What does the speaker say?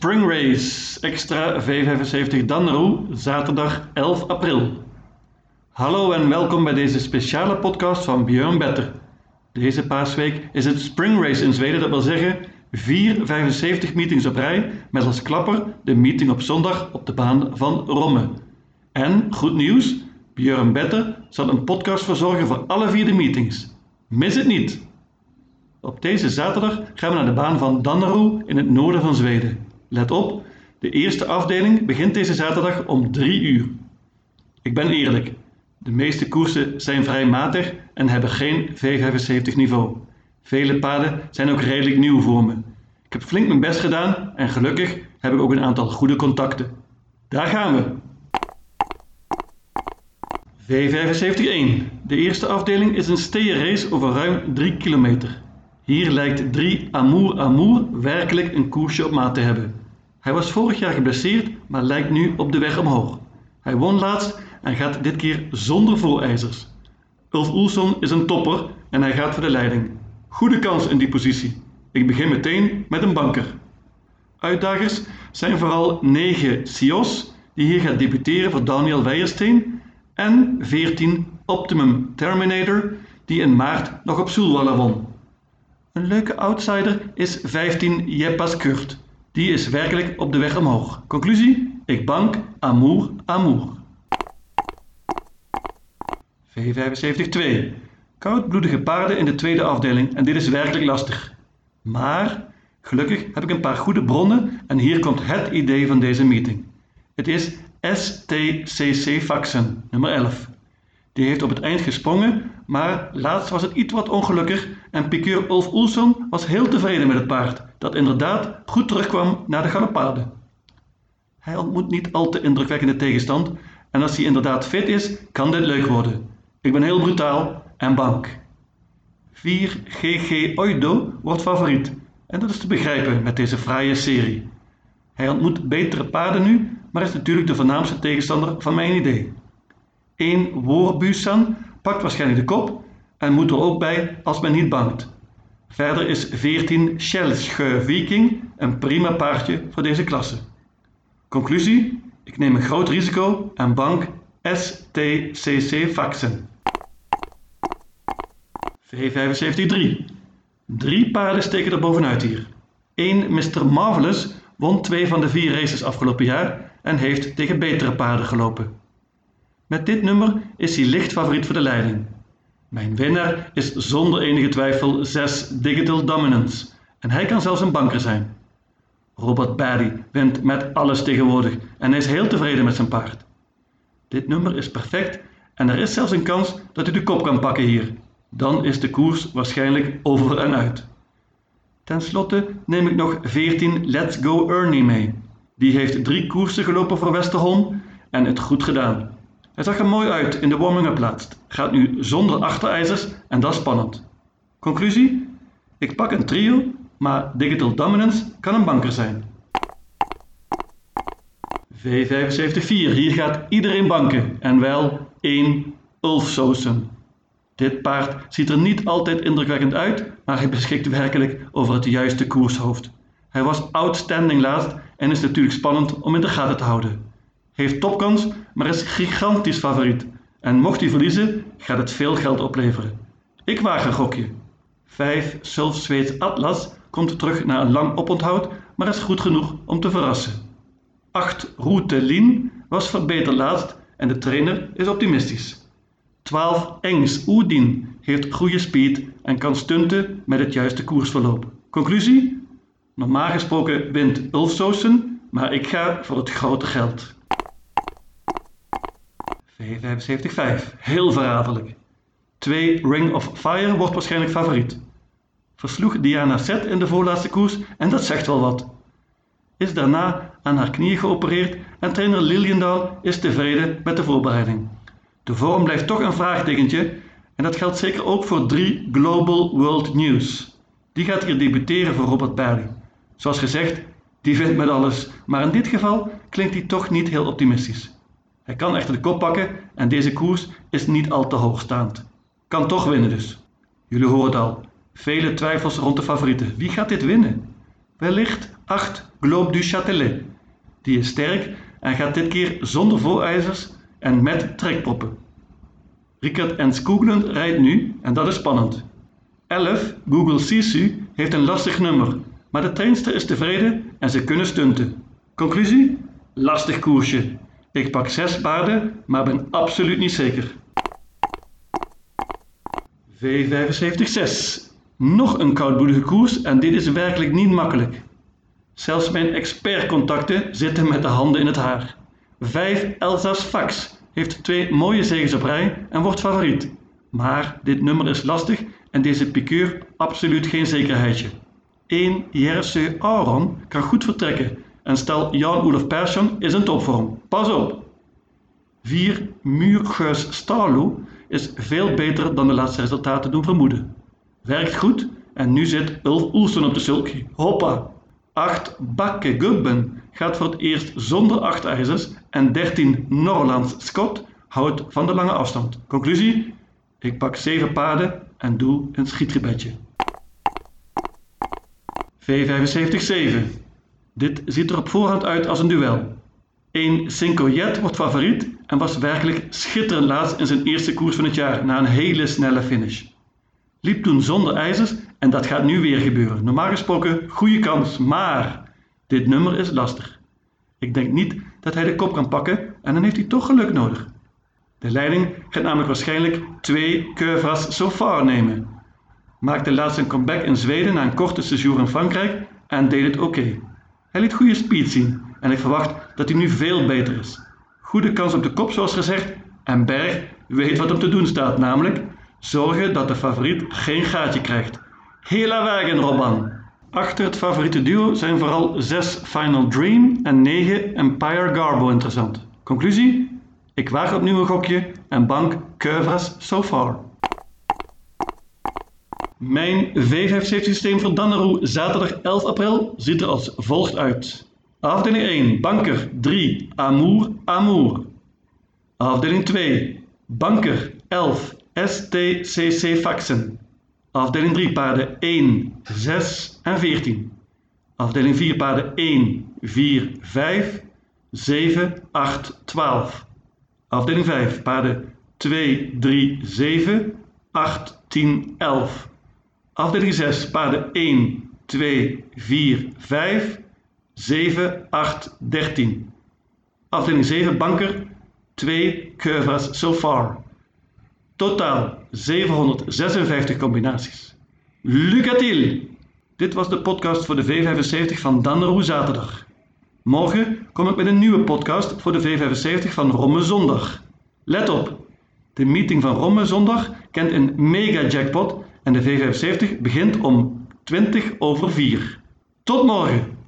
Spring Race Extra V75 Danro, zaterdag 11 april. Hallo en welkom bij deze speciale podcast van Björn Better. Deze paasweek is het Spring Race in Zweden, dat wil zeggen vier 75 meetings op rij met als klapper de meeting op zondag op de baan van Romme. En, goed nieuws, Björn Better zal een podcast verzorgen voor alle vier de meetings. Mis het niet! Op deze zaterdag gaan we naar de baan van Dannerud in het noorden van Zweden. Let op, de eerste afdeling begint deze zaterdag om 3 uur. Ik ben eerlijk, de meeste koersen zijn vrij matig en hebben geen V75 niveau. Vele paden zijn ook redelijk nieuw voor me. Ik heb flink mijn best gedaan en gelukkig heb ik ook een aantal goede contacten. Daar gaan we! V75-1. De eerste afdeling is een steerrace over ruim 3 kilometer. Hier lijkt 3 Amour Amour werkelijk een koersje op maat te hebben. Hij was vorig jaar geblesseerd, maar lijkt nu op de weg omhoog. Hij won laatst en gaat dit keer zonder voorijzers. Ulf Oelson is een topper en hij gaat voor de leiding. Goede kans in die positie. Ik begin meteen met een banker. Uitdagers zijn vooral 9 Sios, die hier gaat debuteren voor Daniel Weijersteen, en 14 Optimum Terminator, die in maart nog op Soelwalla won. Een leuke outsider is 15 Jeppas Kurt. Die is werkelijk op de weg omhoog. Conclusie? Ik bank Amour Amour. V75-2. Koudbloedige paarden in de tweede afdeling en dit is werkelijk lastig. Maar gelukkig heb ik een paar goede bronnen en hier komt het idee van deze meeting. Het is STCC Faxen, nummer 11. Die heeft op het eind gesprongen, maar laatst was het iets wat ongelukkig en pikeur Ulf Oelson was heel tevreden met het paard, dat inderdaad goed terugkwam naar de galopade. Hij ontmoet niet al te indrukwekkende tegenstand en als hij inderdaad fit is, kan dit leuk worden. Ik ben heel brutaal en bank. 4 GG Oido wordt favoriet en dat is te begrijpen met deze fraaie serie. Hij ontmoet betere paarden nu, maar is natuurlijk de voornaamste tegenstander van mijn idee. 1 Woorbusan pakt waarschijnlijk de kop en moet er ook bij als men niet bangt. Verder is 14 Schelschö Viking een prima paardje voor deze klasse. Conclusie: ik neem een groot risico en bank STCC Faxen. V75-3. Drie paarden steken er bovenuit hier. 1 Mr. Marvelous won twee van de vier races afgelopen jaar en heeft tegen betere paarden gelopen. Met dit nummer is hij licht favoriet voor de leiding. Mijn winnaar is zonder enige twijfel 6 Digital Dominance en hij kan zelfs een banker zijn. Robert Barry wint met alles tegenwoordig en hij is heel tevreden met zijn paard. Dit nummer is perfect en er is zelfs een kans dat hij de kop kan pakken hier. Dan is de koers waarschijnlijk over en uit. Ten slotte neem ik nog 14 Let's Go Ernie mee. Die heeft drie koersen gelopen voor Westerholm en het goed gedaan. Hij zag er mooi uit in de warming-up laatst. Gaat nu zonder achterijzers en dat is spannend. Conclusie? Ik pak een trio, maar Digital Dominance kan een banker zijn. V75-4. Hier gaat iedereen banken. En wel één Ulfsosen. Dit paard ziet er niet altijd indrukwekkend uit, maar hij beschikt werkelijk over het juiste koershoofd. Hij was outstanding laatst en is natuurlijk spannend om in de gaten te houden. Heeft topkans, maar is gigantisch favoriet. En mocht hij verliezen, gaat het veel geld opleveren. Ik waag een gokje. 5 Sulf Zweeds Atlas komt terug na een lang oponthoud, maar is goed genoeg om te verrassen. 8 Route Lien was verbeterd laatst en de trainer is optimistisch. 12 Engs Oedin heeft goede speed en kan stunten met het juiste koersverloop. Conclusie? Normaal gesproken wint Ulfsosen, maar ik ga voor het grote geld. V75-5. Heel verraderlijk. 2 Ring of Fire wordt waarschijnlijk favoriet. Versloeg Diana Zet in de voorlaatste koers en dat zegt wel wat. Is daarna aan haar knieën geopereerd en trainer Liliendaal is tevreden met de voorbereiding. De vorm blijft toch een vraagtekentje en dat geldt zeker ook voor 3 Global World News. Die gaat hier debuteren voor Robert Barley. Zoals gezegd, die vindt met alles, maar in dit geval klinkt hij toch niet heel optimistisch. Hij kan echter de kop pakken en deze koers is niet al te hoogstaand. Kan toch winnen dus. Jullie horen het al. Vele twijfels rond de favorieten. Wie gaat dit winnen? Wellicht 8 Globe du Châtelet. Die is sterk en gaat dit keer zonder voorijzers en met trekpoppen. Rickert en Skoogland rijdt nu en dat is spannend. 11 Google Sisu heeft een lastig nummer, maar de trainster is tevreden en ze kunnen stunten. Conclusie? Lastig koersje. Ik pak 6 paarden, maar ben absoluut niet zeker. V75-6. Nog een koudbloedige koers en dit is werkelijk niet makkelijk. Zelfs mijn expertcontacten zitten met de handen in het haar. 5 Elsa's Fax heeft twee mooie zegens op rij en wordt favoriet. Maar dit nummer is lastig en deze piqueur absoluut geen zekerheidje. 1 JRC Auron kan goed vertrekken en stel Jan-Olaf Persson is in topvorm. Pas op! 4 Muurgeus Starlo is veel beter dan de laatste resultaten doen vermoeden. Werkt goed en nu zit Ulf Oelsen op de sulky. Hoppa! 8 Bakke Gubben gaat voor het eerst zonder 8 ijzers en 13 Norlands Scott houdt van de lange afstand. Conclusie? Ik pak 7 paarden en doe een schietgebedje. V75-7. Dit ziet er op voorhand uit als een duel. 1 Cinco Jet wordt favoriet en was werkelijk schitterend laatst in zijn eerste koers van het jaar na een hele snelle finish. Liep toen zonder ijzers en dat gaat nu weer gebeuren. Normaal gesproken goede kans, maar dit nummer is lastig. Ik denk niet dat hij de kop kan pakken en dan heeft hij toch geluk nodig. De leiding gaat namelijk waarschijnlijk twee Curvas so far nemen. Maakte laatst een comeback in Zweden na een korte séjour in Frankrijk en deed het oké. Hij liet goede speed zien en ik verwacht dat hij nu veel beter is. Goede kans op de kop zoals gezegd en Berg weet wat hem te doen staat, namelijk zorgen dat de favoriet geen gaatje krijgt. Hela wagen Robban! Achter het favoriete duo zijn vooral 6 Final Dream en 9 Empire Garbo interessant. Conclusie? Ik waag opnieuw een gokje en bank Curvas so far. Mijn V5 systeem voor Danneroe zaterdag 11 april ziet er als volgt uit. Afdeling 1, banker 3, Amour, Amour. Afdeling 2, banker 11, STCC Faxen. Afdeling 3, paarden 1, 6 en 14. Afdeling 4, paarden 1, 4, 5, 7, 8, 12. Afdeling 5, paarden 2, 3, 7, 8, 10, 11. Afdeling 6, paarden 1, 2, 4, 5, 7, 8, 13. Afdeling 7, banker 2, curvas so far. Totaal 756 combinaties. Lucatil! Dit was de podcast voor de V75 van Danneroe Zaterdag. Morgen kom ik met een nieuwe podcast voor de V75 van Romme Zondag. Let op! De meeting van Romme Zondag kent een mega jackpot en de V75 begint om 20 over 4. Tot morgen!